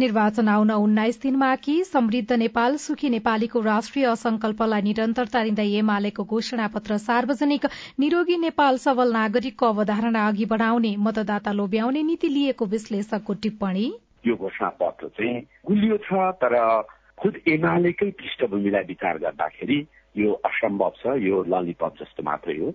निर्वाचन आउन उन्नाइस दिनमा कि समृद्ध नेपाल सुखी नेपालीको राष्ट्रिय संकल्पलाई निरन्तरता दिँदै एमालेको घोषणा पत्र सार्वजनिक निरोगी नेपाल सबल नागरिकको अवधारणा अघि बढ़ाउने मतदाता लोभ्याउने नीति लिएको विश्लेषकको टिप्पणी। यो घोषणा पत्र चाहिँ गुलियो छ तर खुद एमालेकै पृष्ठभूमिलाई विचार गर्दाखेरि यो असम्भव छ यो ललिपप जस्तो मात्रै हो।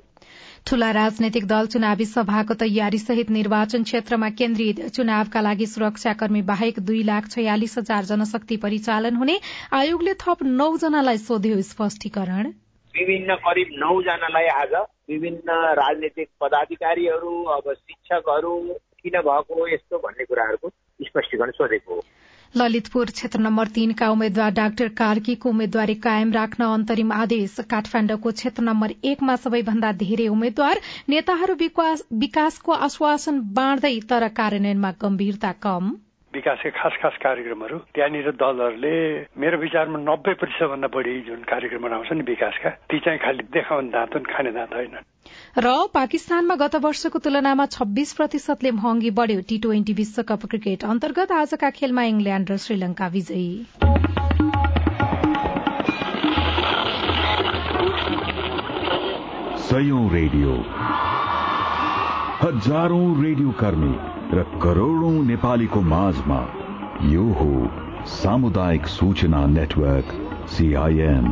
ठूला राजनैतिक दल चुनावी सभाको तयारी सहित निर्वाचन क्षेत्रमा केन्द्रित चुनावका लागि सुरक्षाकर्मी बाहेक दुई लाख छयालिस हजार जनशक्ति परिचालन हुने आयोगले थप नौ जनालाई सोध्यो स्पष्टीकरण। विभिन्न करिब नौ जनालाई आज विभिन्न राजनैतिक पदाधिकारीहरू अब शिक्षकहरू किन भएको यस्तो भन्ने कुराहरूको स्पष्टीकरण सोधेको हो। ललितपुर क्षेत्र नम्बर तीनका उम्मेद्वार डाक्टर कार्कीको उम्मेद्वारी कायम राख्न अन्तरिम आदेश। काठमाण्डुको क्षेत्र नम्बर एकमा सबैभन्दा धेरै उम्मेद्वार नेताहरू विकासको आश्वासन बाँड्दै तर कार्यान्वयनमा गम्भीरता कम। विकासका खास खास कार्यक्रमहरू। त्यहाँनिर दलहरूले मेरो विचारमा नब्बे प्रतिशत भन्दा बढी जुन कार्यक्रमहरू आउँछ नि विकासका ती चाहिँ खालि देखाउने दाँत हुन् खाने दाँत होइन। र पाकिस्तानमा गत वर्षको तुलनामा छब्बीस प्रतिशतले महँगी बढ़्यो टी ट्वेन्टी विश्वकप क्रिकेट। अन्तर्गत आजका खेलमा इङ्ल्याण्ड र श्रीलंका विजयी। रेडियो। हजारौं रेडियो कर्मी। र करोड़ौं नेपालीको माझमा यो हो सामुदायिक सूचना नेटवर्क सीआईएन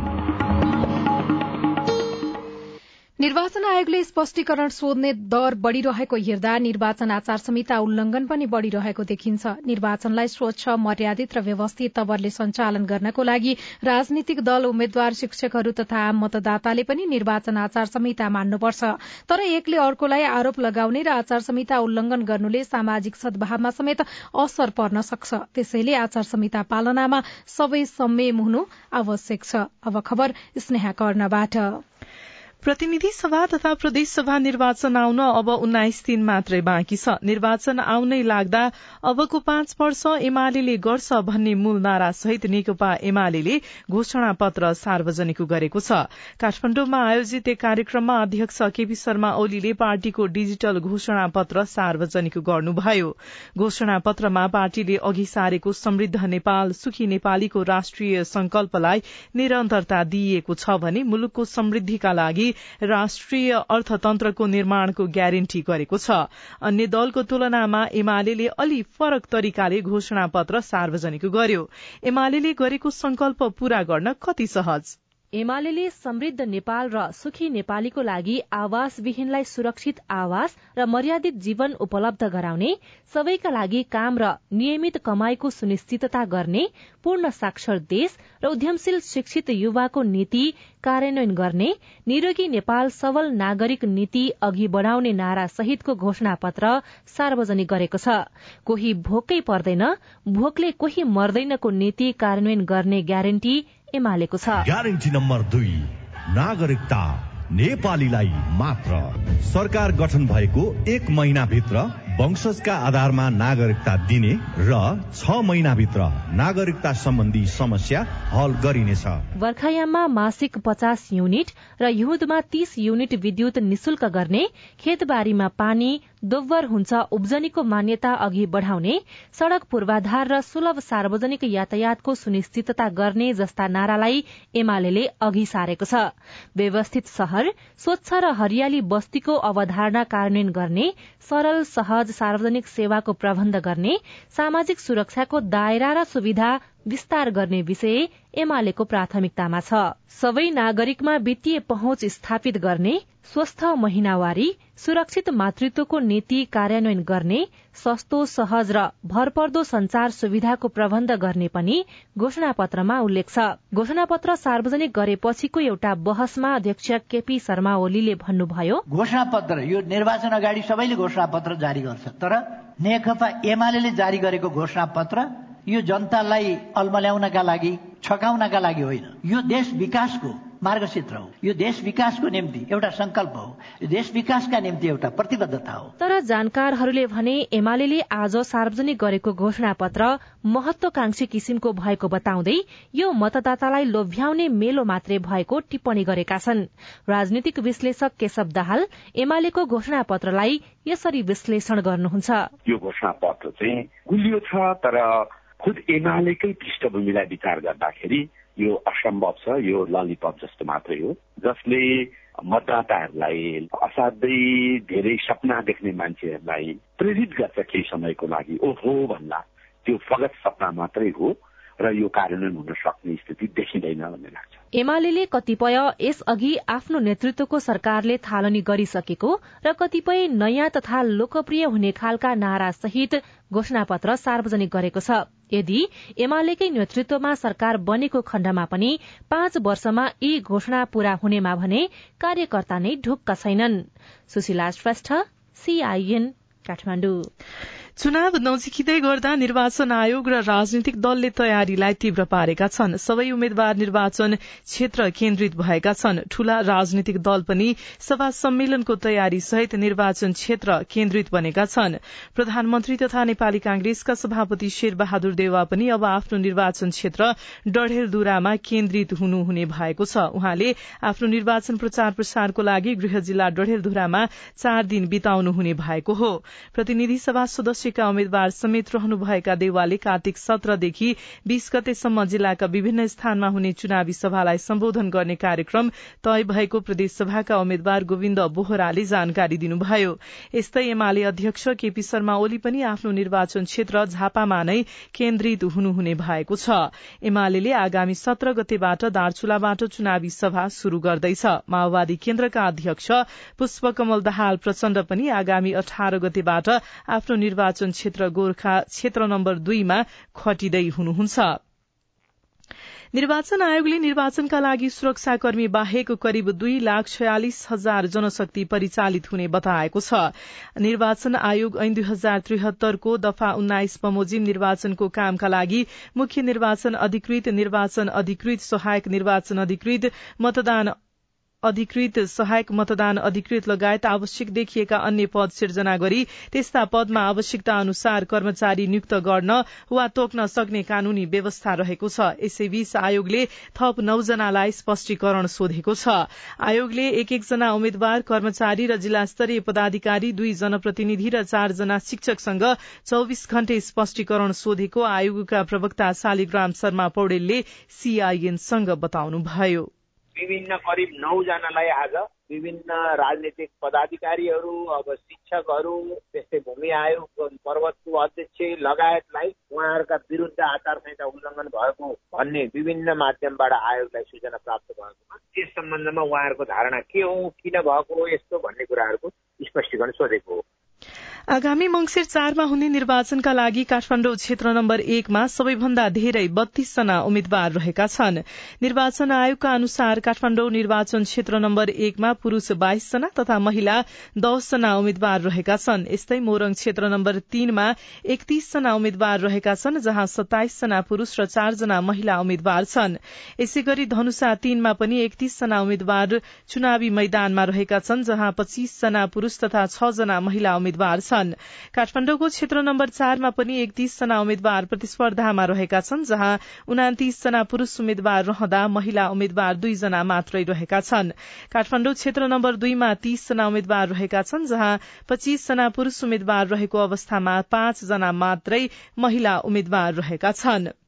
निर्वाचन आयोगले स्पष्टीकरण सोध्ने दर बढ़िरहेको हेर्दा निर्वाचन आचार संहिता उल्लंघन पनि बढ़िरहेको देखिन्छ। निर्वाचनलाई स्वच्छ मर्यादित र व्यवस्थित तवरले सञ्चालन गर्नको लागि राजनीतिक दल उम्मेद्वार शिक्षकहरू तथा आम मतदाताले पनि निर्वाचन आचार संहिता मान्नुपर्छ। तर एकले अर्कोलाई आरोप लगाउने र आचार संहिता उल्लंघन गर्नुले सामाजिक सद्भावमा समेत असर पर्न सक्छ। त्यसैले आचार संहिता पालनामा सबै संयम हुनु आवश्यक छ। प्रतिनिधि सभा तथा प्रदेश सभा निर्वाचन आउन अब उन्नाइस दिन मात्रै बाँकी छ। निर्वाचन आउनै लाग्दा अबको पाँच वर्ष एमाले गर्छ भन्ने मूल नारा सहित नेकपा एमाले घोषणा पत्र सार्वजनिक गरेको छ। काठमाण्डुमा आयोजित एक कार्यक्रममा अध्यक्ष केपी शर्मा ओलीले पार्टीको डिजिटल घोषणा पत्र सार्वजनिक गर्नुभयो। घोषणा पत्रमा पार्टीले अघि सारेको समृद्ध नेपाल सुखी नेपालीको राष्ट्रिय संकल्पलाई निरन्तरता दिइएको छ भने मुलुकको समृद्धिका लागि राष्ट्रिय अर्थतन्त्रको निर्माणको ग्यारेन्टी गरेको छ। अन्य दलको तुलनामा एमाले अलि फरक तरिकाले घोषणा पत्र सार्वजनिक गर्यो। एमाले गरेको संकल्प पूरा गर्न कति सहज? एमाले समृद्ध नेपाल र सुखी नेपालीको लागि आवासविहीनलाई सुरक्षित आवास र मर्यादित जीवन उपलब्ध गराउने सबैका लागि काम र नियमित कमाईको सुनिश्चितता गर्ने पूर्ण साक्षर देश र उद्यमशील शिक्षित युवाको नीति कार्यान्वयन गर्ने निरोगी नेपाल सबल नागरिक नीति अघि बढ़ाउने नारा सहितको घोषणा पत्र सार्वजनिक गरेको छ। कोही भोकै पर्दैन भोकले कोही मर्दैनको नीति कार्यान्वयन गर्ने ग्यारेन्टी एमालेको छ। ग्यारेन्टी नम्बर दुई नागरिकता नेपालीलाई मात्र। सरकार गठन भएको एक महिनाभित्र वंशजका आधारमा नागरिकता दिने र छ महिनाभित्र नागरिकता सम्बन्धी समस्या हल गरिनेछ। बर्खायाममा मासिक पचास युनिट र हिउँदमा तीस युनिट विद्युत निशुल्क गर्ने खेतबारीमा पानी दोब्बर हुन्छ उब्जनीको मान्यता अघि बढ़ाउने सड़क पूर्वाधार र सुलभ सार्वजनिक यातायातको सुनिश्चितता गर्ने जस्ता नारालाई एमाले अघि सारेको छ। व्यवस्थित शहर स्वच्छ र हरियाली बस्तीको अवधारणा कार्यान्वयन गर्ने सरल सहज सहज सार्वजनिक सेवाको प्रबन्ध गर्ने सामाजिक सुरक्षाको दायरा र सुविधा विस्तार गर्ने विषय एमालेको प्राथमिकतामा छ। सबै नागरिकमा वित्तीय पहुँच स्थापित गर्ने स्वस्थ महिनावारी सुरक्षित मातृत्वको नीति कार्यान्वयन गर्ने सस्तो सहज र भरपर्दो संचार सुविधाको प्रबन्ध गर्ने पनि घोषणा पत्रमा उल्लेख छ। घोषणा पत्र सार्वजनिक गरेपछिको एउटा बहसमा अध्यक्ष केपी शर्मा ओलीले भन्नुभयो घोषणा पत्र यो निर्वाचन अगाडि सबैले घोषणा पत्र जारी गर्छ तर नेकपा एमाले जारी गरेको घोषणा पत्र यो जनतालाई अल्मल्याउनका लागि छकाउनका लागि होइन। यो देश विकासको मार्गचित्र हो। यो देश विकासको निम्ति एउटा संकल्प हो। यो देश विकासका निम्ति एउटा प्रतिबद्धता हो। तर जानकारहरूले भने एमाले आज सार्वजनिक गरेको घोषणा पत्र महत्वकांक्षी किसिमको भएको बताउँदै यो मतदातालाई लोभ्याउने मेलो मात्रै भएको टिप्पणी गरेका छन्। राजनीतिक विश्लेषक केशव दाहाल एमालेको घोषणा पत्रलाई यसरी विश्लेषण गर्नुहुन्छ। यो घोषणा पत्र चाहिँ गुलियो छ तर खुद एमालेकै पृष्ठभूमिलाई विचार गर्दाखेरि यो असम्भव छ यो ललिपप जस्तो मात्रै हो जसले मतदाताहरूलाई असाध्यै धेरै सपना देख्ने मान्छेहरूलाई प्रेरित गर्छ केही समयको लागि। ओहो भन्दा त्यो फगत सपना मात्रै हो। र यो कार्यान्वयन हुन सक्ने स्थिति देखिँदैन भन्ने लाग्छ। एमाले कतिपय यसअघि आफ्नो नेतृत्वको सरकारले थालनी गरिसकेको र कतिपय नयाँ तथा लोकप्रिय हुने खालका नारा सहित घोषणा पत्र सार्वजनिक गरेको छ। यदि एमालेकै नेतृत्वमा सरकार बनेको खण्डमा पनि पाँच वर्षमा यी घोषणा पूरा हुनेमा भने कार्यकर्ता नै ढुक्क छैनन्। सुशीला श्रेष्ठ सीआईएन काठमाडौँ। चुनाव नजिकिँदै गर्दा निर्वाचन आयोग र राजनीतिक दलले तयारीलाई तीव्र पारेका छन्। सबै उम्मेद्वार निर्वाचन क्षेत्र केन्द्रित भएका छन्। ठूला राजनीतिक दल पनि सभा सम्मेलनको तयारी सहित निर्वाचन क्षेत्र केन्द्रित बनेका छन्। प्रधानमन्त्री तथा नेपाली कांग्रेसका सभापति शेर बहादुर देवा पनि अब आफ्नो निर्वाचन क्षेत्र डढेलधुरामा केन्द्रित हुनुहुने भएको छ। उहाँले आफ्नो निर्वाचन प्रचार प्रसारको लागि गृह जिल्ला डढेलधुरामा चार दिन बिताउनु हुने भएको हो। प्रतिनिधि सभा सदस्य सदस्यका उम्मेद्वार समेत रहनुभएका देवालले कार्तिक सत्रदेखि बीस गतेसम्म जिल्लाका विभिन्न स्थानमा हुने चुनावी सभालाई सम्बोधन गर्ने कार्यक्रम तय भएको प्रदेशसभाका उम्मेद्वार गोविन्द बोहराले जानकारी दिनुभयो। यस्तै एमाले अध्यक्ष केपी शर्मा ओली पनि आफ्नो निर्वाचन क्षेत्र झापामा नै केन्द्रित हुनुहुने भएको छ। एमाले आगामी सत्र गतेबाट दार्चुलाबाट चुनावी सभा शुरू गर्दैछ। माओवादी केन्द्रका अध्यक्ष पुष्पकमल दाहाल प्रचण्ड पनि आगामी अठार गतेबाट आफ्नो निर्वाचन निर्वाचन क्षेत्र गोर्खा क्षेत्र नम्बर दुईमा खटिँदै हुनुहुन्छ। निर्वाचन आयोगले निर्वाचनका लागि सुरक्षाकर्मी बाहेक करिब दुई लाख छयालिस हजार जनशक्ति परिचालित हुने बताएको छ। निर्वाचन आयोग ऐन दुई हजार त्रिहत्तरको दफा उन्नाइस बमोजिम निर्वाचनको कामका लागि मुख्य निर्वाचन अधिकृत निर्वाचन अधिकृत सहायक निर्वाचन अधिकृत मतदान अधिकृत सहायक मतदान अधिकृत लगायत आवश्यक देखिएका अन्य पद सिर्जना गरी त्यस्ता पदमा आवश्यकता अनुसार कर्मचारी नियुक्त गर्न वा तोक्न सक्ने कानूनी व्यवस्था रहेको छ। यसैबीच आयोगले थप नौजनालाई स्पष्टीकरण सोधेको छ। आयोगले एक एकजना उम्मेद्वार कर्मचारी र जिल्ला स्तरीय पदाधिकारी दुई जनप्रतिनिधि र चारजना शिक्षकसँग चौविस घण्टे स्पष्टीकरण सोधेको आयोगका प्रवक्ता शालिग्राम शर्मा पौडेलले सीआईएनसँग बताउनुभयो। विभिन्न करिब नौजनालाई आज विभिन्न राजनीतिक पदाधिकारीहरू अब शिक्षकहरू त्यस्तै भूमि आयोग पर्वतको अध्यक्ष लगायतलाई उहाँहरूका विरुद्ध आचार संहिता उल्लङ्घन भएको भन्ने विभिन्न माध्यमबाट आयोगलाई सूचना प्राप्त भएकोमा त्यस सम्बन्धमा उहाँहरूको धारणा के हो किन भएको हो यस्तो भन्ने कुराहरूको स्पष्टीकरण सोधेको हो। आगामी मंगिर चारमा हुने निर्वाचनका लागि काठमाडौँ क्षेत्र नम्बर एकमा सबैभन्दा धेरै बत्तीसजना उम्मेद्वार रहेका छन्। निर्वाचन आयोगका अनुसार काठमाडौँ निर्वाचन क्षेत्र नम्बर एकमा पुरूष बाइसजना तथा महिला दसजना उम्मेद्वार रहेका छन्। यस्तै मोरङ क्षेत्र नम्बर तीनमा एकतीसजना उम्मेद्वार रहेका छन् जहाँ सत्ताइसजना पुरूष र चारजना महिला उम्मेद्वार छन्। यसै गरी धनुषा तीनमा पनि एकतीसजना उम्मेद्वार चुनावी मैदानमा रहेका छन् जहाँ पच्चीसजना पुरूष तथा छ जना महिला उम्मेद्वार छन्। छन्। काठमाडौँको क्षेत्र नम्बर चारमा पनि एकतीसजना उम्मेद्वार प्रतिस्पर्धामा रहेका छन् जहाँ उनातिसजना पुरूष उम्मेद्वार रहँदा महिला उम्मेद्वार दुईजना मात्रै रहेका छन्। काठमाडौँ क्षेत्र नम्बर दुईमा तीसजना उम्मेद्वार रहेका छन् जहाँ पच्चीसजना पुरूष उम्मेद्वार रहेको अवस्थामा पाँचजना मात्रै महिला उम्मेद्वार रहेका छनृ।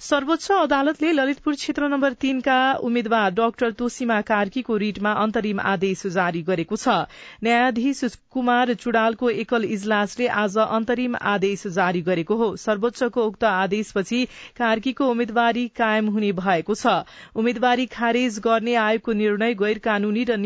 सर्वोच्च अदालतले ललितपुर क्षेत्र नम्बर तीनका उम्मेद्वार डाक्टर तोसीमा कार्कीको रिटमा अन्तरिम आदेश जारी गरेको छ। न्यायाधीश कुमार चुडालको एकल इजलासले आज अन्तरिम आदेश जारी गरेको हो। सर्वोच्चको उक्त आदेशपछि कार्कीको उम्मेद्वारी कायम हुने भएको छ। उम्मेद्वारी खारेज गर्ने आयोगको निर्णय गैर कानूनी र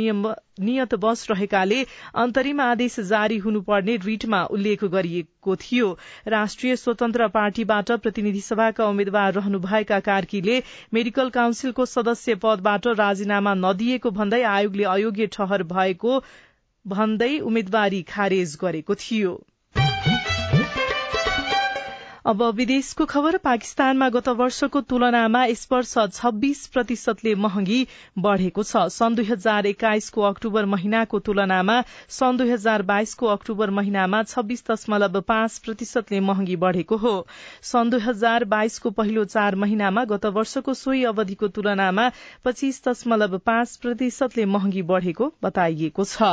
नियत बस रहेकाले अन्तरिम आदेश जारी हुनुपर्ने रिटमा उल्लेख गरिएको थियो। राष्ट्रिय स्वतन्त्र पार्टीबाट प्रतिनिधि सभाका उम्मेद्वार रहनुभएका कार्कीले मेडिकल काउन्सिलको सदस्य पदबाट राजीनामा नदिएको भन्दै आयोगले अयोग्य ठहर भएको भन्दै उम्मेद्वारी खारेज गरेको थियो। अब विदेशको खबर पाकिस्तानमा गत वर्षको तुलनामा यस वर्ष छब्बीस प्रतिशतले महँगी बढ़ेको छ। सन् दुई हजार एक्काइसको अक्टूबर महिनाको तुलनामा सन् दुई हजार बाइसको अक्टूबर महिनामा छब्बीस दशमलव पाँच प्रतिशतले महँगी बढ़ेको हो। सन् दुई हजार बाइसको पहिलो चार महिनामा गत वर्षको सोही अवधिको तुलनामा पच्चीस दशमलव पाँच प्रतिशतले महँगी बढ़ेको बताइएको छ।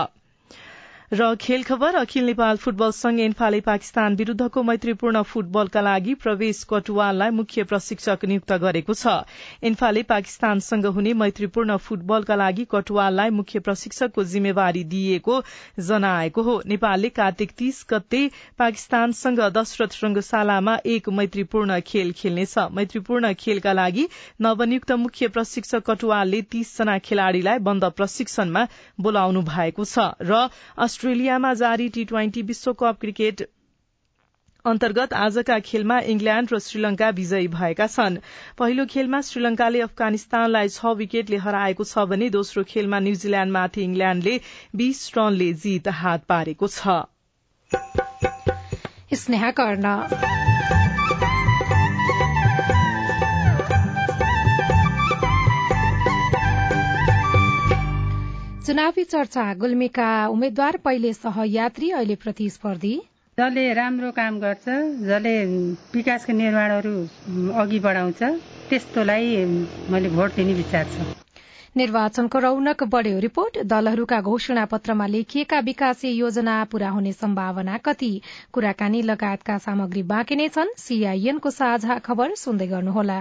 र खेल खबर अखिल नेपाल फुटबल संघ एन्फाले पाकिस्तान विरूद्धको मैत्रीपूर्ण फुटबलका लागि प्रवेश कटुवाललाई मुख्य प्रशिक्षक नियुक्त गरेको छ। एन्फाले पाकिस्तानसँग हुने मैत्रीपूर्ण फुटबलका लागि कटुवाललाई मुख्य प्रशिक्षकको जिम्मेवारी दिइएको जनाएको हो। नेपालले कार्तिक तीस गते पाकिस्तानसँग दशरथ रंगशालामा एक मैत्रीपूर्ण खेल खेल्नेछ। मैत्रीपूर्ण खेलका लागि नवनियुक्त मुख्य प्रशिक्षक कटुवालले तीसजना खेलाड़ीलाई बन्द प्रशिक्षणमा बोलाउनु भएको छ र अस्ट्रेलियामा जारी टी ट्वेन्टी विश्वकप क्रिकेट अन्तर्गत आजका खेलमा इङ्ल्याण्ड र श्रीलंका विजयी भएका छन्। पहिलो खेलमा श्रीलंकाले अफगानिस्तानलाई छ विकेटले हराएको छ भने दोस्रो खेलमा न्यूजील्याण्डमाथि इङ्ल्याण्डले बीस रनले जीत हात पारेको छ। चुनावी चर्चा गुल्मीका उम्मेद्वार पहिले सहयात्री अहिले प्रतिस्पर्धी। जसले राम्रो काम गर्छ जसले विकासका निर्माणहरू अघि बढाउँछ त्यस्तोलाई मैले भोट दिने विचार छ। निर्वाचनको रौनक बढ़्यो। रिपोर्ट दलहरूका घोषणा पत्रमा लेखिएका विकासे योजना पूरा हुने सम्भावना कति? कुराकानी लगायतका सामग्री बाँकी नै छन्। सीआईएनको साझा खबर सुन्दै गर्नुहोला।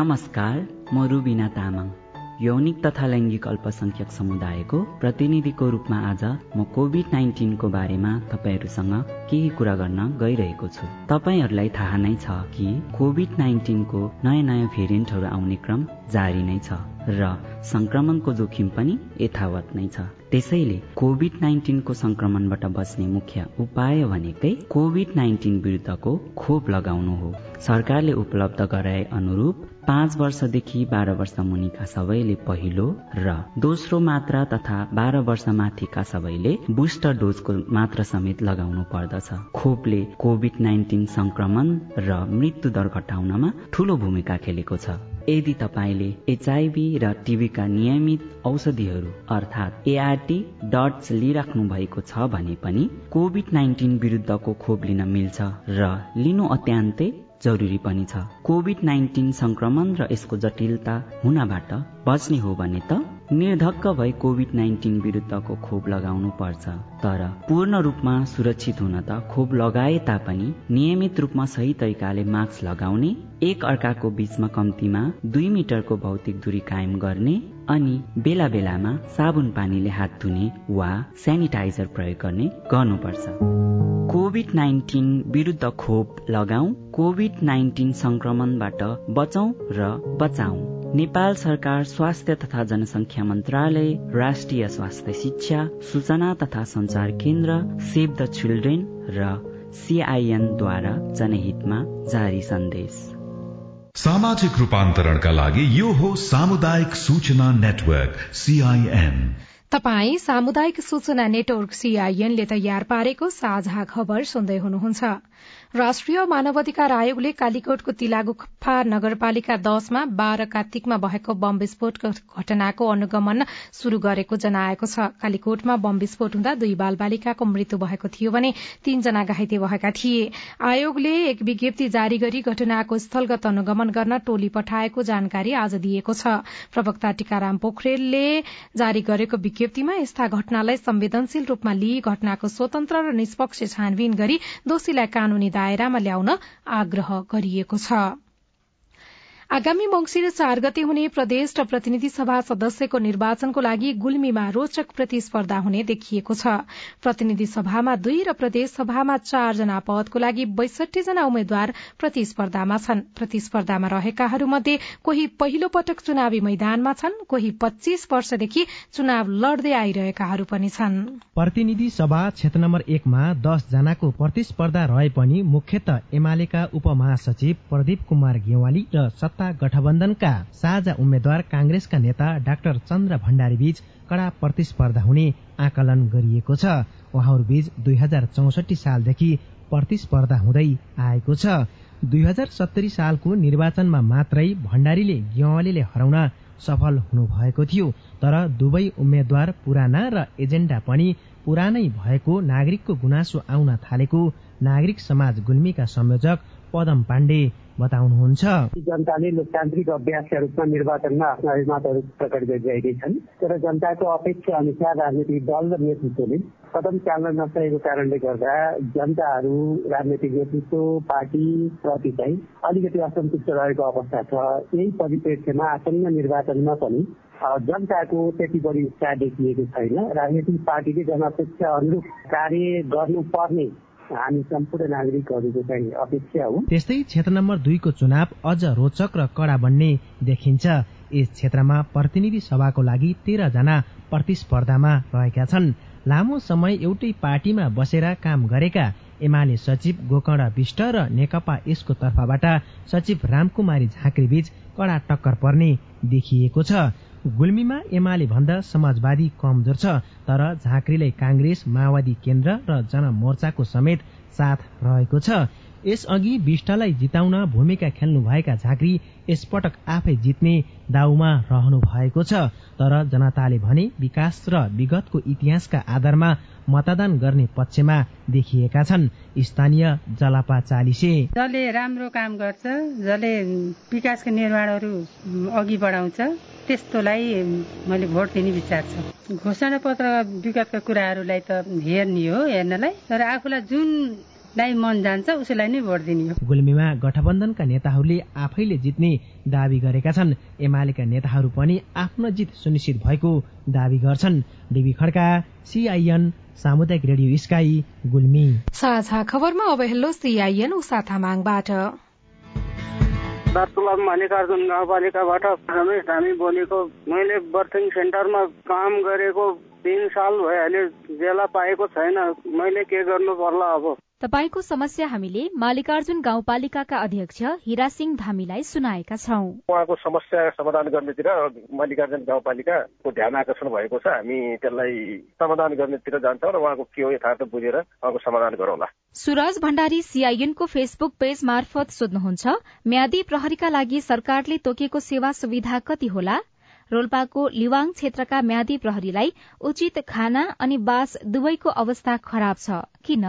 नमस्कार म रुबिना तामाङ। यौनिक तथा लैङ्गिक अल्पसंख्यक समुदायको प्रतिनिधिको रूपमा आज म कोभिड नाइन्टिनको बारेमा तपाईँहरूसँग केही कुरा गर्न गइरहेको छु। तपाईँहरूलाई थाहा नै छ कि कोभिड नाइन्टिनको नयाँ नयाँ भेरिएन्टहरू आउने क्रम जारी नै छ। र संक्रमणको जोखिम पनि यथावत नै छ। त्यसैले कोभिड नाइन्टिनको संक्रमणबाट बच्ने मुख्य उपाय भनेकै कोभिड नाइन्टिन विरुद्धको खोप लगाउनु हो। सरकारले उपलब्ध गराए अनुरूप पाँच वर्षदेखि बाह्र वर्ष मुनिका सबैले पहिलो र दोस्रो मात्रा तथा बाह्र वर्ष माथिका सबैले बुस्टर डोजको मात्रा समेत लगाउनु पर्दछ। खोपले कोभिड नाइन्टिन संक्रमण र मृत्यु दर घटाउनमा ठूलो भूमिका खेलेको छ। यदि तपाईँले एचआईभी र टिभीका नियमित औषधिहरू अर्थात् एआरटी डट्स लिइराख्नु भएको छ भने पनि कोभिड नाइन्टिन विरुद्धको खोप लिन मिल्छ र लिनु अत्यन्तै जरुरी पनि छ। कोभिड नाइन्टिन संक्रमण र यसको जटिलता हुनबाट बच्ने हो भने त निर्धक्क भई कोभिड नाइन्टिन विरुद्धको खोप लगाउनु पर्छ तर पूर्ण रूपमा सुरक्षित हुन त खोप लगाए तापनि नियमित रूपमा सही तरिकाले मास्क लगाउने एक अर्काको बीचमा कम्तीमा दुई मिटरको भौतिक दूरी कायम गर्ने अनि बेला बेलामा साबुन पानीले हात धुने वा सेनिटाइजर प्रयोग गर्ने गर्नुपर्छ। कोभिड नाइन्टिन विरुद्ध खोप लगाऊ कोभिड नाइन्टिन संक्रमणबाट बचौं र बचाऊ नेपाल सरकार स्वास्थ्य तथा जनसंख्या मन्त्रालय राष्ट्रिय स्वास्थ्य शिक्षा सूचना तथा संचार केन्द्र सेभ द चिल्ड्रेन र सिआइएनद्वारा जनहितमा जारी सन्देश। सामाजिक रूपान्तरणका लागि यो हो सामुदायिक सूचना नेटवर्क सीआईएन तपाई सामुदायिक सूचना नेटवर्क सीआईएनले तयार पारेको साझा खबर सुन्दै हुनुहुन्छ। राष्ट्रिय मानवाधिकार आयोगले कालीकोटको तिलागुफा नगरपालिका दशमा बाह्र कार्तिकमा भएको बम विस्फोट घटनाको अनुगमन शुरू गरेको जनाएको छ। कालीकोटमा बम विस्फोट हुँदा दुई बाल बालिकाको मृत्यु भएको थियो भने तीनजना घाइते भएका थिए। आयोगले एक विज्ञप्ति जारी गरी घटनाको स्थलगत अनुगमन गर्न टोली पठाएको जानकारी आज दिएको छ। प्रवक्ता टीकाराम पोखरेलले जारी गरेको विज्ञप्तिमा यस्ता घटनालाई संवेदनशील रूपमा लिई घटनाको स्वतन्त्र र निष्पक्ष छानबिन गरी दोषीलाई कानूनी दायरामा ल्याउन आग्रह गरिएको छ। आगामी मंगिर चार गते हुने प्रदेश र प्रतिनिधि सभा सदस्यको निर्वाचनको लागि गुल्मीमा रोचक प्रतिस्पर्धा हुने देखिएको छ। प्रतिनिधि सभामा दुई र प्रदेश सभामा चारजना पदको लागि बैसठी जना उम्मेद्वार प्रतिस्पर्धामा छन्। प्रतिस्पर्धामा रहेकाहरूमध्ये कोही पहिलो पटक चुनावी मैदानमा छन् कोही पच्चीस वर्षदेखि चुनाव लड्दै आइरहेकाहरू पनि छन्। प्रतिनिधि सभा क्षेत्र नम्बर एकमा दस जनाको प्रतिस्पर्धा रहे पनि मुख्यत एमालेका उपमहासचिव प्रदीप कुमार गेवाली र सत्ता गठबन्धनका साझा उम्मेद्वार कांग्रेसका नेता डाक्टर चन्द्र भण्डारी बीच कड़ा प्रतिस्पर्धा हुने आकलन गरिएको छ। उहाँहरूबीच दुई हजार चौसठी सालदेखि प्रतिस्पर्धा हुँदै आएको छ। दुई हजार सत्तरी सालको निर्वाचनमा मात्रै भण्डारीले गेवालीले हराउन सफल हुनुभएको थियो। तर दुवै उम्मेद्वार पुराना र एजेण्डा पनि पुरानै भएको नागरिकको गुनासो आउन थालेको नागरिक समाज गुल्मीका संयोजक पदम पाण्डे बताउनुहुन्छ। जनताले लोकतान्त्रिक अभ्यासका रूपमा निर्वाचनमा आफ्ना अभिमतहरू प्रकट गरिरहेकै छन् तर जनताको अपेक्षा अनुसार राजनीतिक दल र नेतृत्वले कदम चाल्न नसकेको कारणले गर्दा जनताहरू राजनैतिक नेतृत्व पार्टी प्रति चाहिँ अलिकति असन्तुष्ट रहेको अवस्था छ। यही परिप्रेक्ष्यमा आसन्न निर्वाचनमा पनि जनताको त्यति बढी उत्साह देखिएको छैन। राजनैतिक पार्टीले जनअपेक्षा अनुरूप कार्य गर्नुपर्ने हामी सम्पूर्ण नागरिकहरूको चाहिँ अपेक्षा हो। त्यस्तै क्षेत्र नम्बर दुईको चुनाव अझ रोचक र कडा बन्ने देखिन्छ। यस क्षेत्रमा प्रतिनिधि सभाको लागि तेह्र जना प्रतिस्पर्धामा रहेका छन्। लामो समय एउटै पार्टीमा बसेर काम गरेका एमाले सचिव गोकर्ण विष्ट र नेकपा यसको तर्फबाट सचिव रामकुमारी झाँक्री बीच कडा टक्कर पर्ने देखिएको छ। गुल्मीमा एमाले भन्दा समाजवादी कमजोर छ तर झाँक्रीले कांग्रेस माओवादी केन्द्र र जनमोर्चाको समेत साथ रहेको छ। यसअघि विष्टलाई जिताउन भूमिका खेल्नुभएका झाँक्री यसपटक आफै जित्ने दाउमा रहनु भएको छ तर जनताले भने विकास र विगतको इतिहासका आधारमा मतदान गर्ने पक्षमा देखिएका छन्। स्थानीय जलापा चालिसे। जसले राम्रो काम गर्छ जसले विकासका निर्माणहरू अघि बढाउँछ त्यस्तोलाई मैले भोट दिने विचार छ। घोषणा पत्र विगतका कुराहरूलाई त हेर्ने हो हेर्नलाई। तर आफूलाई जुन लाई मन जान्छ उसैलाई नै भोट दिने हो। गुल्मीमा गठबन्धनका नेताहरूले आफैले जित्ने दावी गरेका छन्। एमालेका नेताहरू पनि आफ्नो जित सुनिश्चित भएको दावी गर्छन्। डिबी खड्का सिआइएन सामुदायिक रेडियो स्काई गुल्मी। साझा खबरमा अब हेलो सिआइएन उषा तामाङबाट दार्चुला मल्लिकार्जुन गाउँपालिकाबाट रमेश धामी बोलेको मैले बर्थिङ सेन्टरमा काम गरेको तिन साल भइहाल्यो जेला पाएको छैन। मैले के गर्नु पर्ला अब? तपाईँको समस्या हामीले मालिकार्जुन गाउँपालिकाका अध्यक्ष हिरासिंह धामीलाई सुनाएका छौं। उहाँको समस्या समाधान गर्नेतिर मालिकार्जुन गाउँपालिकाको ध्यान आकर्षण भएको छ। हामी त्यसलाई समाधान गर्नेतिर जान्छौँ र उहाँको के हो यथार्थ बुझेर उहाँको समाधान गरौँला। सुरज भण्डारी सीआईएनको फेसबुक पेज मार्फत सोध्नुहुन्छ म्यादी प्रहरीका लागि सरकारले तोकेको सेवा सुविधा कति होला? रोल्पाको लिवाङ क्षेत्रका म्यादी प्रहरीलाई उचित खाना अनि बास दुवैको अवस्था खराब छ किन?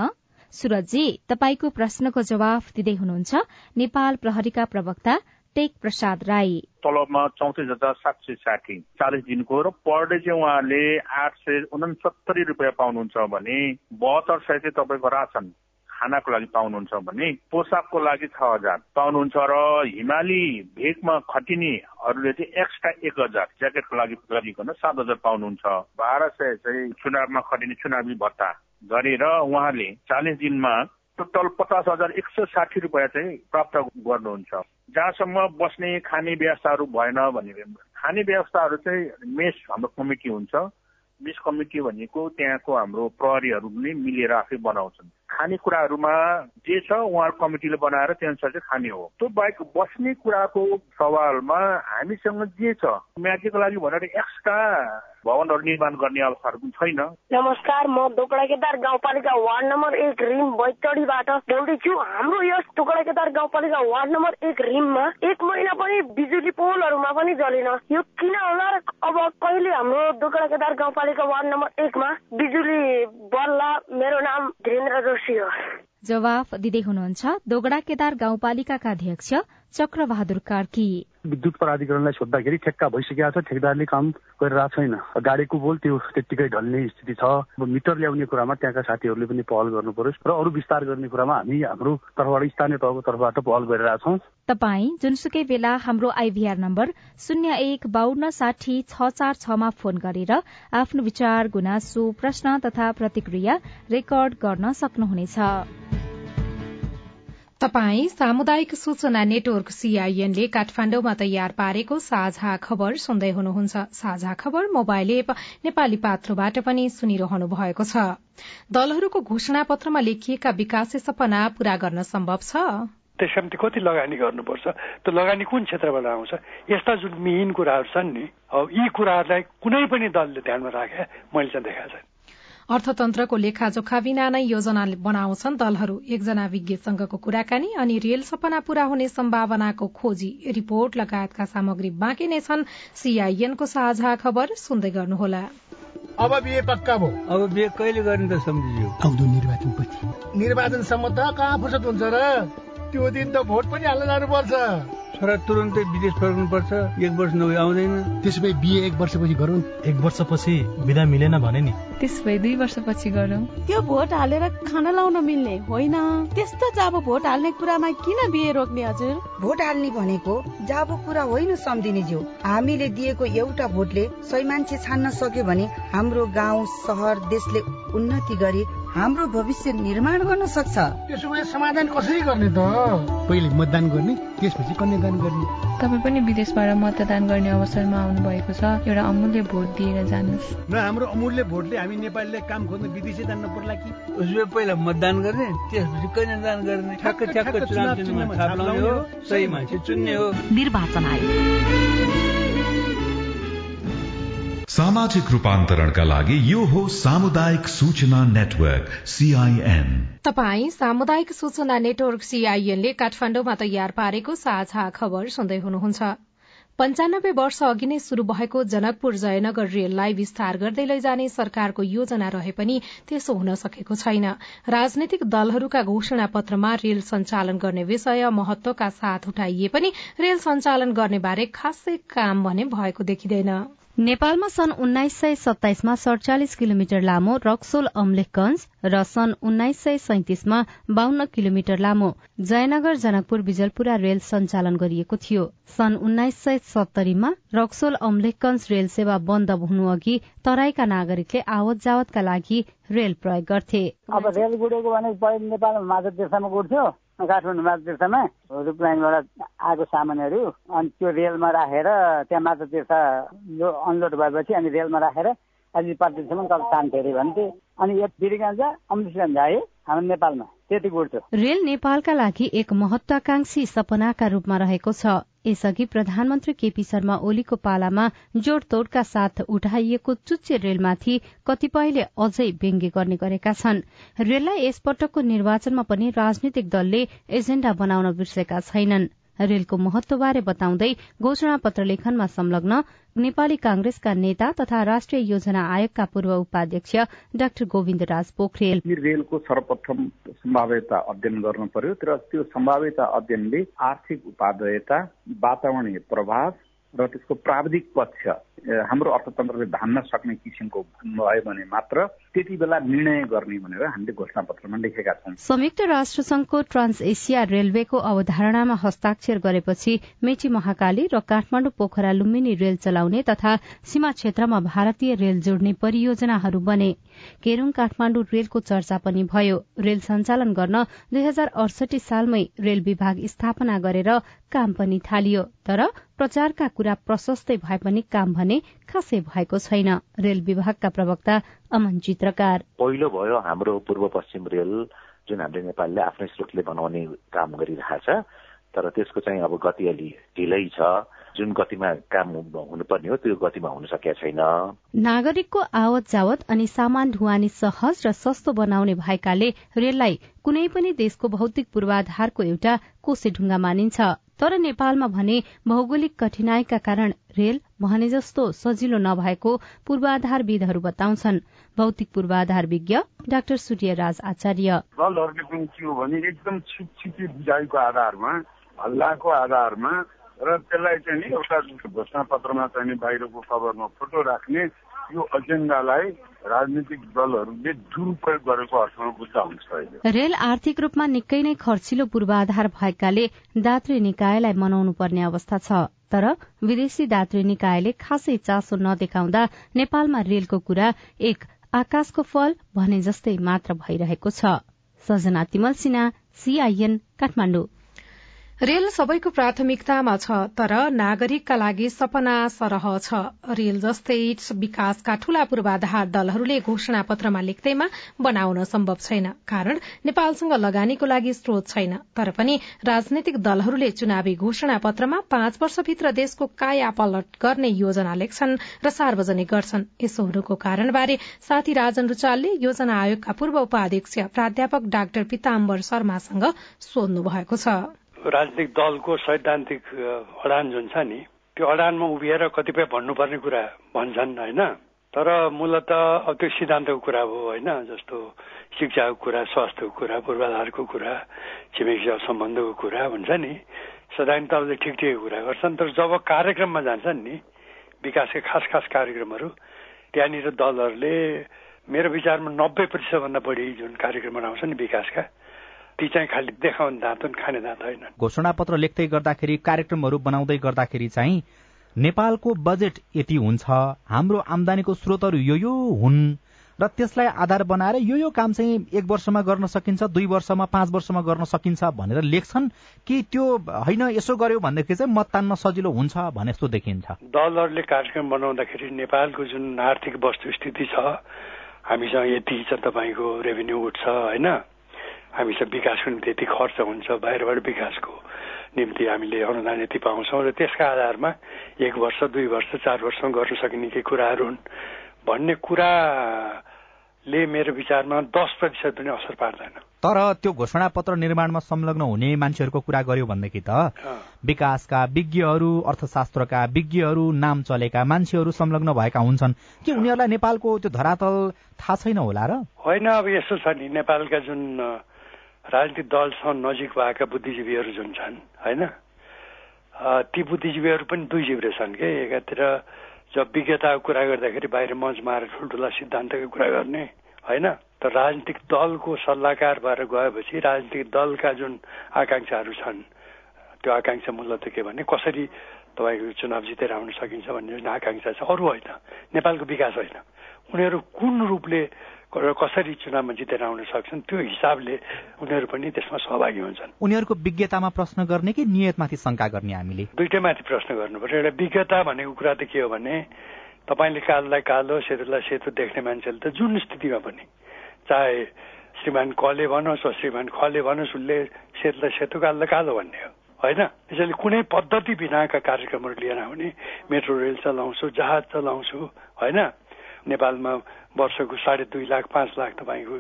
सुरजी तपाईँको प्रश्नको जवाफ दिँदै हुनुहुन्छ। नेपाल प्रहरीका प्रवक्ता टेक प्रसाद राई। तलबमा चौतिस हजार सात सय साठी चालिस दिनको र पर डे चाहिँ उहाँले आठ सय उनसत्तरी रुपियाँ पाउनुहुन्छ भने बहत्तर सय चाहिँ तपाईँको रासन खानाको लागि पाउनुहुन्छ भने पोसाकको लागि छ हजार। पाउनुहुन्छ र हिमाली भेगमा खटिनेहरूले चाहिँ एक्स्ट्रा एक हजार। ज्याकेटको लागि गरिकन सात हजार पाउनुहुन्छ। बाह्र सय चाहिँ चुनावमा खटिने चुनावी भत्ता गरेर उहाँले चालिस दिनमा टोटल पचास हजार एक सय साठी रुपियाँ चाहिँ प्राप्त गर्नुहुन्छ। जहाँसम्म बस्ने खाने व्यवस्थाहरू भएन भने खाने व्यवस्थाहरू चाहिँ मेस हाम्रो कमिटी हुन्छ। मेस कमिटी भनेको त्यहाँको हाम्रो प्रहरीहरू पनि मिलेर आफै बनाउँछन्। खानेकुराहरूमा जे छ उहाँहरू कमिटीले बनाएर त्यो अनुसार चाहिँ खाने हो। त्यो बाहेक बस्ने कुराको सवालमा हामीसँग जे छ म्याचीको लागि भनेर एक्स्ट्रा भवनहरू निर्माण गर्ने अवस्थाहरू पनि छैन। नमस्कार म दोकडा केदार गाउँपालिका वार्ड नम्बर एक रिम बैतडीबाट बोल्दैछु। हाम्रो यस दोकडा केदार गाउँपालिका वार्ड नम्बर एक रिममा एक महिना पनि बिजुली पोलहरूमा पनि जलेन। यो किन होला? अब कहिले हाम्रो दोकडा केदार गाउँपालिका वार्ड नम्बर एकमा बिजुली बल्ला? मेरो नाम धीरेन्द्र जोशी हो। जवाफ दिँदै हुनुहुन्छ दोगडा केदार गाउँपालिकाका अध्यक्ष चक्रबहादुर कार्की। विद्युत प्राधिकरणलाई सोद्धाखेरि ठेक्का भइसकेको छ। ठेकदारले काम गरिरहेको छैन। गाडीको बोल त्यो त्यत्तिकै ढल्ने स्थिति छ। मिटर ल्याउने कुरामा त्यहाँका साथीहरूले पनि पहल गर्नु पर्यो र अरू विस्तार गर्ने कुरामा हामी हाम्रो तर्फबाट स्थानीय तहको तर्फबाट पहल गरिरहेछौँ तपाई जुनसुकै बेला हाम्रो आइभीआर नम्बर शून्य एक बान्न साठी छ चार छमा फोन गरेर आफ्नो विचार गुनासो प्रश्न तथा प्रतिक्रिया रेकर्ड गर्न सक्नुहुनेछ। तपाई सामुदायिक सूचना नेटवर्क सीआईएनले काठमाण्डुमा तयार पारेको साझा खबर सुन्दै हुनुहुन्छ। साझा खबर मोबाइल एप नेपाली पात्रोबाट पनि सुनिरहनु भएको छ। दलहरूको घोषणा पत्रमा लेखिएका विकासे सपना पूरा गर्न सम्भव छ? त्यसका निम्ति कति लगानी गर्नुपर्छ? त्यो लगानी कुन क्षेत्रबाट आउँछ यस्ता जुन मिहिन कुराहरू छन् नि यी कुराहरूलाई कुनै पनि दलले ध्यानमा राखे मैले चाहिँ देखाएको छैन। अर्थतन्त्रको लेखाजोखा बिना नै योजना बनाउँछन् दलहरू। एकजना विज्ञसँगको कुराकानी अनि रेल सपना पूरा हुने सम्भावनाको खोजी रिपोर्ट लगायतका सामग्री बाँकी नै छन्। सीआईएनको साझा खबर सुन्दै गर्नुहोला। अब बिहे पक्का भयो। अब बिहे कहिले गर्ने त सम्झियो। आउँदो निर्वाचनपछि। निर्वाचनसम्म त कहाँ फुर्सद हुन्छ र? त्यो दिन त भोट पनि हाल्न जानुपर्छ। छोरा तुरन्तै विदेश फर्कनुपर्छ एक वर्ष नभए आउँदैन। त्यसो भए बिहे एक वर्षपछि गरौँ। एक वर्षपछि विदा मिलेन भने नि। त्यस भए दुई वर्षपछि गरौँ। त्यो भोट हालेर खाना लाउन मिल्ने होइन। त्यस्तो जाबो भोट हाल्ने कुरामा किन बिहे रोक्ने हजुर? भोट हाल्ने भनेको जाबो कुरा होइन सम्झिने ज्यू। हामीले दिएको एउटा भोटले सही मान्छे छान्न सक्यो भने हाम्रो गाउँ सहर देशले उन्नति गरी हाम्रो भविष्य निर्माण गर्न सक्छ। त्यसो भए समाधान कसरी गर्ने त? पहिले मतदान गर्ने त्यसपछि कन्यादान गर्ने। तपाईँ पनि विदेशबाट मतदान गर्ने अवसरमा आउनु भएको छ। एउटा अमूल्य भोट दिएर जानुहोस्। र हाम्रो अमूल्य भोटले हामी नेपालीले काम खोज्न विदेशै जान्न पर्ला कि? उसले पहिला मतदान गर्ने त्यसपछि कन्यादान गर्ने। ठ्याक्क ठ्याक्क चुनाव सही मान्छे चुन्ने हो। निर्वाचन आयोग। सामाजिक रूपान्तरणका लागि यो हो सामुदायिक सूचना नेटवर्क सीआईएन तपाई सामुदायिक सूचना नेटवर्क सीआईएनले काठमाण्डुमा तयार पारेको साझा खबर सुन्दै हुनुहुन्छ। पञ्चानब्बे वर्ष अघि नै शुरू भएको जनकपुर जयनगर रेललाई विस्तार गर्दै लैजाने सरकारको योजना रहे पनि त्यसो हुन सकेको छैन। राजनैतिक दलहरूका घोषणा पत्रमा रेल सञ्चालन गर्ने विषय महत्वका साथ उठाइए पनि रेल सञ्चालन गर्ने बारे खासै काम भने भएको देखिँदैन। नेपालमा सन् उन्नाइस सय सत्ताइसमा सड़चालिस किलोमिटर लामो रक्सोल अम्लेखगंज र सन् उन्नाइस सय सैतिसमा बाहन्न किलोमिटर लामो जयनगर जनकपुर बिजलपुरा रेल सञ्चालन गरिएको थियो। सन् उन्नाइस सय सत्तरीमा रक्सोल अम्लेखगंज रेल सेवा बन्द हुनु अघि तराईका नागरिकले आवत जावतका लागि रेल प्रयोग गर्थे। अब रेल गुडेको भने पहिला नेपालमा माछा देशमा गुड्थ्यो काठमाडौँ माछा तीर्थमा रुप लाइनबाट आएको सामानहरू अनि त्यो रेलमा राखेर त्यहाँ माछा तीर्थ अनलोड भएपछि अनि रेलमा राखेर अहिले पार्टीसम्म तल तान्थ्यो अरे भन्थे अनि यो बिरिगञ्ज अमृतगञ्ज आयो हाम्रो नेपालमा। त्यति गुड्थ्यो रेल नेपालका लागि एक महत्वाकांक्षी सपनाका रूपमा रहेको छ। यसअघि प्रधानमन्त्री केपी शर्मा ओलीको पालामा जोड़तोड़का साथ उठाइएको चुच्चे रेलमाथि कतिपयले अझै व्यङ्ग्य गर्ने गरेका छन्। रेललाई यसपटकको निर्वाचनमा पनि राजनीतिक दलले एजेण्डा बनाउन बिर्सेका छैनन्। रेलको महत्वबारे बताउँदै घोषणा पत्र लेखनमा संलग्न नेपाली कांग्रेसका नेता तथा राष्ट्रिय योजना आयोगका पूर्व उपाध्यक्ष डाक्टर गोविन्द राज पोखरेल। रेलको सर्वप्रथम सम्भाव्यता अध्ययन गर्नु पर्यो तर त्यो सम्भाव्यता अध्ययनले आर्थिक उपादेयता वातावरणीय प्रभाव र त्यसको प्राविधिक पक्ष हाम्रो अर्थतन्त्रले धान्न सक्ने किसिमको भयो भने मात्र त्यति बेला निर्णय गर्ने भनेर हामीले घोषणा पत्रमा लेखेका छौं। संयुक्त राष्ट्र संघको ट्रान्स एसिया रेलवेको अवधारणामा हस्ताक्षर गरेपछि मेची महाकाली र काठमाडौँ पोखरा लुम्बिनी रेल चलाउने तथा सीमा क्षेत्रमा भारतीय रेल जोड्ने परियोजनाहरू बने। केरूङ काठमाडौँ रेलको चर्चा पनि भयो। रेल सञ्चालन गर्न दुई हजार अडसठी सालमै रेल विभाग स्थापना गरेर काम पनि थालियो तर प्रचारका कुरा प्रशस्तै भए पनि काम भने खासै भएको छैन। रेल विभागका प्रवक्ता अमन चित्रकार। पहिलो भयो हाम्रो पूर्व पश्चिम रेल जुन हाम्रो नेपालले आफ्नै स्रोतले बनाउने काम गरिरहेछ तर त्यसको चाहिँ अब गति अलि ढिलै छ। जुन गतिमा काम हुनुपर्ने हो त्यो गतिमा हुन सकेका छैन। नागरिकको आवत जावत अनि सामान ढुवानी सहज र सस्तो बनाउने भएकाले रेललाई कुनै पनि देशको भौतिक पूर्वाधारको एउटा कोसे ढुङ्गा मानिन्छ। तर नेपालमा भने भौगोलिक कठिनाईका कारण रेल भने जस्तो सजिलो नभएको पूर्वाधारविदहरू बताउँछन्। भौतिक पूर्वाधार विज्ञ डाक्टर सूर्यराज आचार्य। दलहरूले पनि के भने एकदम छिटछिटी बुझाइको आधारमा हल्लाको आधारमा र त्यसलाई चाहिँ एउटा घोषणा पत्रमा चाहिँ बाहिरको खबरमा फोटो राख्ने यो एजेन्डालाई राजनीतिक दलहरूले दुरुपयोग गरेको अर्थमा बुझ्दा हुन्छ रेल आर्थिक रूपमा निकै नै खर्चिलो पूर्वाधार भएकाले दात्री निकायलाई मनाउनु पर्ने अवस्था छ। तर विदेशी दात्री निकायले खासै चासो नदेखाउँदा नेपालमा रेलको कुरा एक आकाशको फल भने जस्तै मात्र भइरहेको छ। सजना तिमल सिन्हा सीआईएन काठमाडौँ। रेल सबैको प्राथमिकतामा छ तर नागरिकका लागि सपना सरह छ। रेल जस्तै विकासका ठूला पूर्वाधार दलहरूले घोषणा पत्रमा लेख्दैमा बनाउन सम्भव छैन कारण नेपालसँग लगानीको लागि स्रोत छैन। तर पनि राजनैतिक दलहरूले चुनावी घोषणा पत्रमा पाँच वर्षभित्र देशको काया पलट गर्ने योजना लेख्छन् र सार्वजनिक गर्छन्। यसोहरूको कारणबारे साथी राजन रुचालले योजना आयोगका पूर्व उपाध्यक्ष प्राध्यापक डाक्टर पिताम्बर शर्मासँग सोध्नु भएको छ। राजनीतिक दलको सैद्धान्तिक अडान जुन छ नि त्यो अडानमा उभिएर कतिपय भन्नुपर्ने कुरा भन्छन् होइन? तर मूलत अब त्यो सिद्धान्तको कुरा हो होइन? जस्तो शिक्षाको कुरा स्वास्थ्यको कुरा पूर्वाधारको कुरा छिमेकी सम्बन्धको कुरा भन्छ नि सैद्धान्तिक दलले ठिक ठिक कुरा गर्छन्। तर जब कार्यक्रममा जान्छन् नि विकासका खास खास कार्यक्रमहरू त्यहाँनिर दलहरूले मेरो विचारमा नब्बे प्रतिशतभन्दा बढी जुन कार्यक्रम बनाउँछ नि विकासका ती चाहिँ खालि देखाउने दाँत हुन् खाने दाँत होइन घोषणा पत्र लेख्दै गर्दाखेरि कार्यक्रमहरू बनाउँदै गर्दाखेरि चाहिँ नेपालको बजेट यति हुन्छ हाम्रो आमदानीको स्रोतहरू यो यो हुन् र त्यसलाई आधार बनाएर यो यो काम चाहिँ एक वर्षमा गर्न सकिन्छ दुई वर्षमा पाँच वर्षमा गर्न सकिन्छ भनेर लेख्छन् कि त्यो होइन यसो गर्यो भनेदेखि चाहिँ मत तान्न सजिलो हुन्छ भने जस्तो देखिन्छ। दलहरूले कार्यक्रम बनाउँदाखेरि नेपालको जुन आर्थिक वस्तुस्थिति छ हामीसँग यति छ तपाईँको रेभेन्यू उठ्छ होइन? हामीसँग विकासको निम्ति यति खर्च हुन्छ बाहिरबाट विकासको निम्ति हामीले अनुदान यति पाउँछौँ र त्यसका आधारमा एक वर्ष दुई वर्ष चार वर्षमा गर्न सकिने केही कुराहरू हुन्। भन्ने कुराले मेरो विचारमा दस प्रतिशत पनि असर पार्दैन। तर त्यो घोषणा पत्र निर्माणमा संलग्न हुने मान्छेहरूको कुरा गर्यो भनेदेखि त विकासका विज्ञहरू अर्थशास्त्रका विज्ञहरू नाम चलेका मान्छेहरू संलग्न भएका हुन्छन्। कि उनीहरूलाई नेपालको त्यो धरातल थाहा छैन होला र? होइन अब यस्तो छ नि नेपालका जुन राजनीतिक दलसँग नजिक भएका बुद्धिजीवीहरू जुन छन् होइन? ती बुद्धिजीवीहरू पनि दुई जिब्रे छन् कि? एकातिर जब विज्ञताको कुरा गर्दाखेरि बाहिर मञ्चमा आएर ठुल्ठुला सिद्धान्तको कुरा गर्ने होइन? तर राजनीतिक दलको सल्लाहकार भएर गएपछि राजनीतिक दलका जुन आकाङ्क्षाहरू छन् त्यो आकाङ्क्षा मूल्य त के भने कसरी तपाईँको चुनाव जितेर आउन सकिन्छ भन्ने जुन आकाङ्क्षा छ अरू होइन नेपालको विकास होइन। उनीहरू कुन रूपले कसरी चुनावमा जितेर आउन सक्छन् त्यो हिसाबले उनीहरू पनि त्यसमा सहभागी हुन्छन्। उनीहरूको विज्ञतामा प्रश्न गर्ने कि नियतमाथि शङ्का गर्ने हामीले? दुइटै माथि प्रश्न गर्नु पर्यो एउटा विज्ञता भनेको कुरा त के हो भने तपाईँले कालोलाई कालो सेतुलाई सेतु देख्ने मान्छेले त जुन स्थितिमा पनि चाहे श्रीमान कले भनोस् वा श्रीमान खले भनोस् उसले सेतुलाई सेतु कालोलाई कालो भन्ने हो। होइन त्यसैले कुनै पद्धति बिनाका कार्यक्रमहरू लिएर आउने मेट्रो रेल चलाउँछु जहाज चलाउँछु होइन। नेपालमा वर्षको साढे दुई लाख पाँच लाख तपाईँको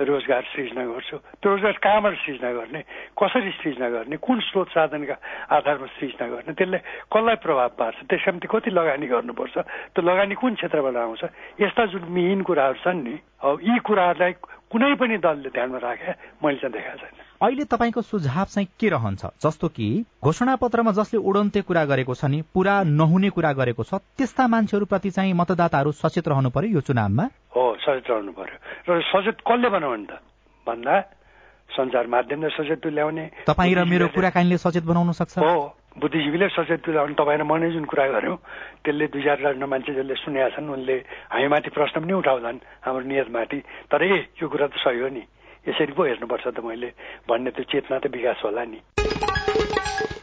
रोजगार सृजना गर्छु। त्यो रोजगार कहाँबाट सृजना गर्ने कसरी सृजना गर्ने कुन स्रोत साधनका आधारमा सृजना गर्ने त्यसले कसलाई प्रभाव पार्छ त्यसका निम्ति कति लगानी गर्नुपर्छ त्यो लगानी कुन क्षेत्रबाट आउँछ यस्ता जुन मिहिन कुराहरू छन् नि अब यी कुराहरूलाई कुनै पनि दलले ध्यानमा राखे मैले चाहिँ देखाएको छैन। अहिले तपाईँको सुझाव चाहिँ के रहन्छ? जस्तो कि घोषणा पत्रमा जसले उडन्ते कुरा गरेको छ नि पूरा नहुने कुरा गरेको छ त्यस्ता मान्छेहरूप्रति चाहिँ मतदाताहरू सचेत रहनु पर्यो यो चुनावमा? हो सचेत रहनु पर्यो। र सचेत कसले बनाउने त? भन्दा संचार माध्यमले सचेत तुल्याउने तपाईँ र मेरो कुराकानीले सचेत बनाउन सक्छ? हो बुद्धिजीवीले सचेत तुल्याउने तपाईँ र मैले जुन कुरा गर्यौँ त्यसले दुई चारजना मान्छे जसले सुनेका छन् उनले हामीमाथि प्रश्न पनि उठाउँछन् हाम्रो नियतमाथि। तर ए यो कुरा त सही हो नि। यसरी पो हेर्नुपर्छ त मैले। भन्ने त्यो चेतना त विकास होला नि।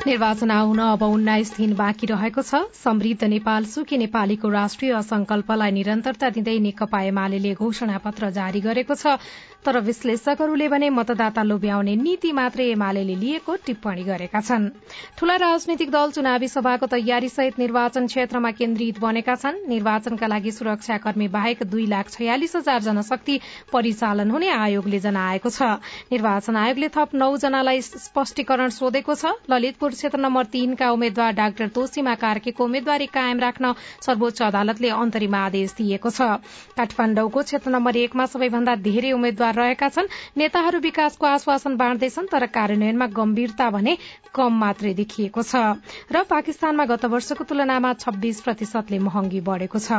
निर्वाचन आउन अब उन्नाइस दिन बाँकी रहेको छ। समृद्ध नेपाल सुखी नेपालीको राष्ट्रिय संकल्पलाई निरन्तरता दिँदै नेकपा एमाले घोषणा पत्र जारी गरेको छ। तर विश्लेषकहरूले भने मतदाता लोभ्याउने नीति मात्रै एमाले लिएको टिप्पणी गरेका छन्। ठूला राजनीतिक दल चुनावी सभाको तयारी सहित निर्वाचन क्षेत्रमा केन्द्रित बनेका छन्। निर्वाचनका लागि सुरक्षाकर्मी बाहेक दुई लाख छयालिस हजार जनशक्ति परिचालन हुने आयोगले जनाएको छ। निर्वाचन आयोगले थप नौ जनालाई स्पष्टीकरण सोधेको छ। ललितपुर क्षेत्र नम्बर तीनका उम्मेद्वार डाक्टर तोसीमा कार्कीको उम्मेद्वारी कायम राख्न सर्वोच्च अदालतले अन्तरिम आदेश दिएको छ। काठमाण्डुको क्षेत्र नम्बर एकमा सबैभन्दा धेरै उम्मेद्वार रहेका छन्। नेताहरू विकासको आश्वासन बाँड्दैछन् तर कार्यान्वयनमा गम्भीरता भने कम मात्रै देखिएको छ। र पाकिस्तानमा गत वर्षको तुलनामा छब्बीस प्रतिशतले महँगी बढ़ेको छ।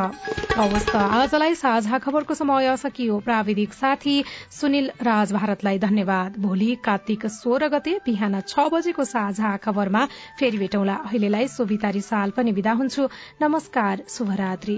आजलाई साझा खबरको समय सकियो प्राविधिक साथी सुनिल राज भारतलाई धन्यवाद। भोलि कार्तिक सोह्र गते बिहान छ बजेको साझा खबरमा फेरि भेटौँला। अहिलेलाई सोभिता रिसाल पनि विदा हुन्छु। नमस्कार शुभरात्री।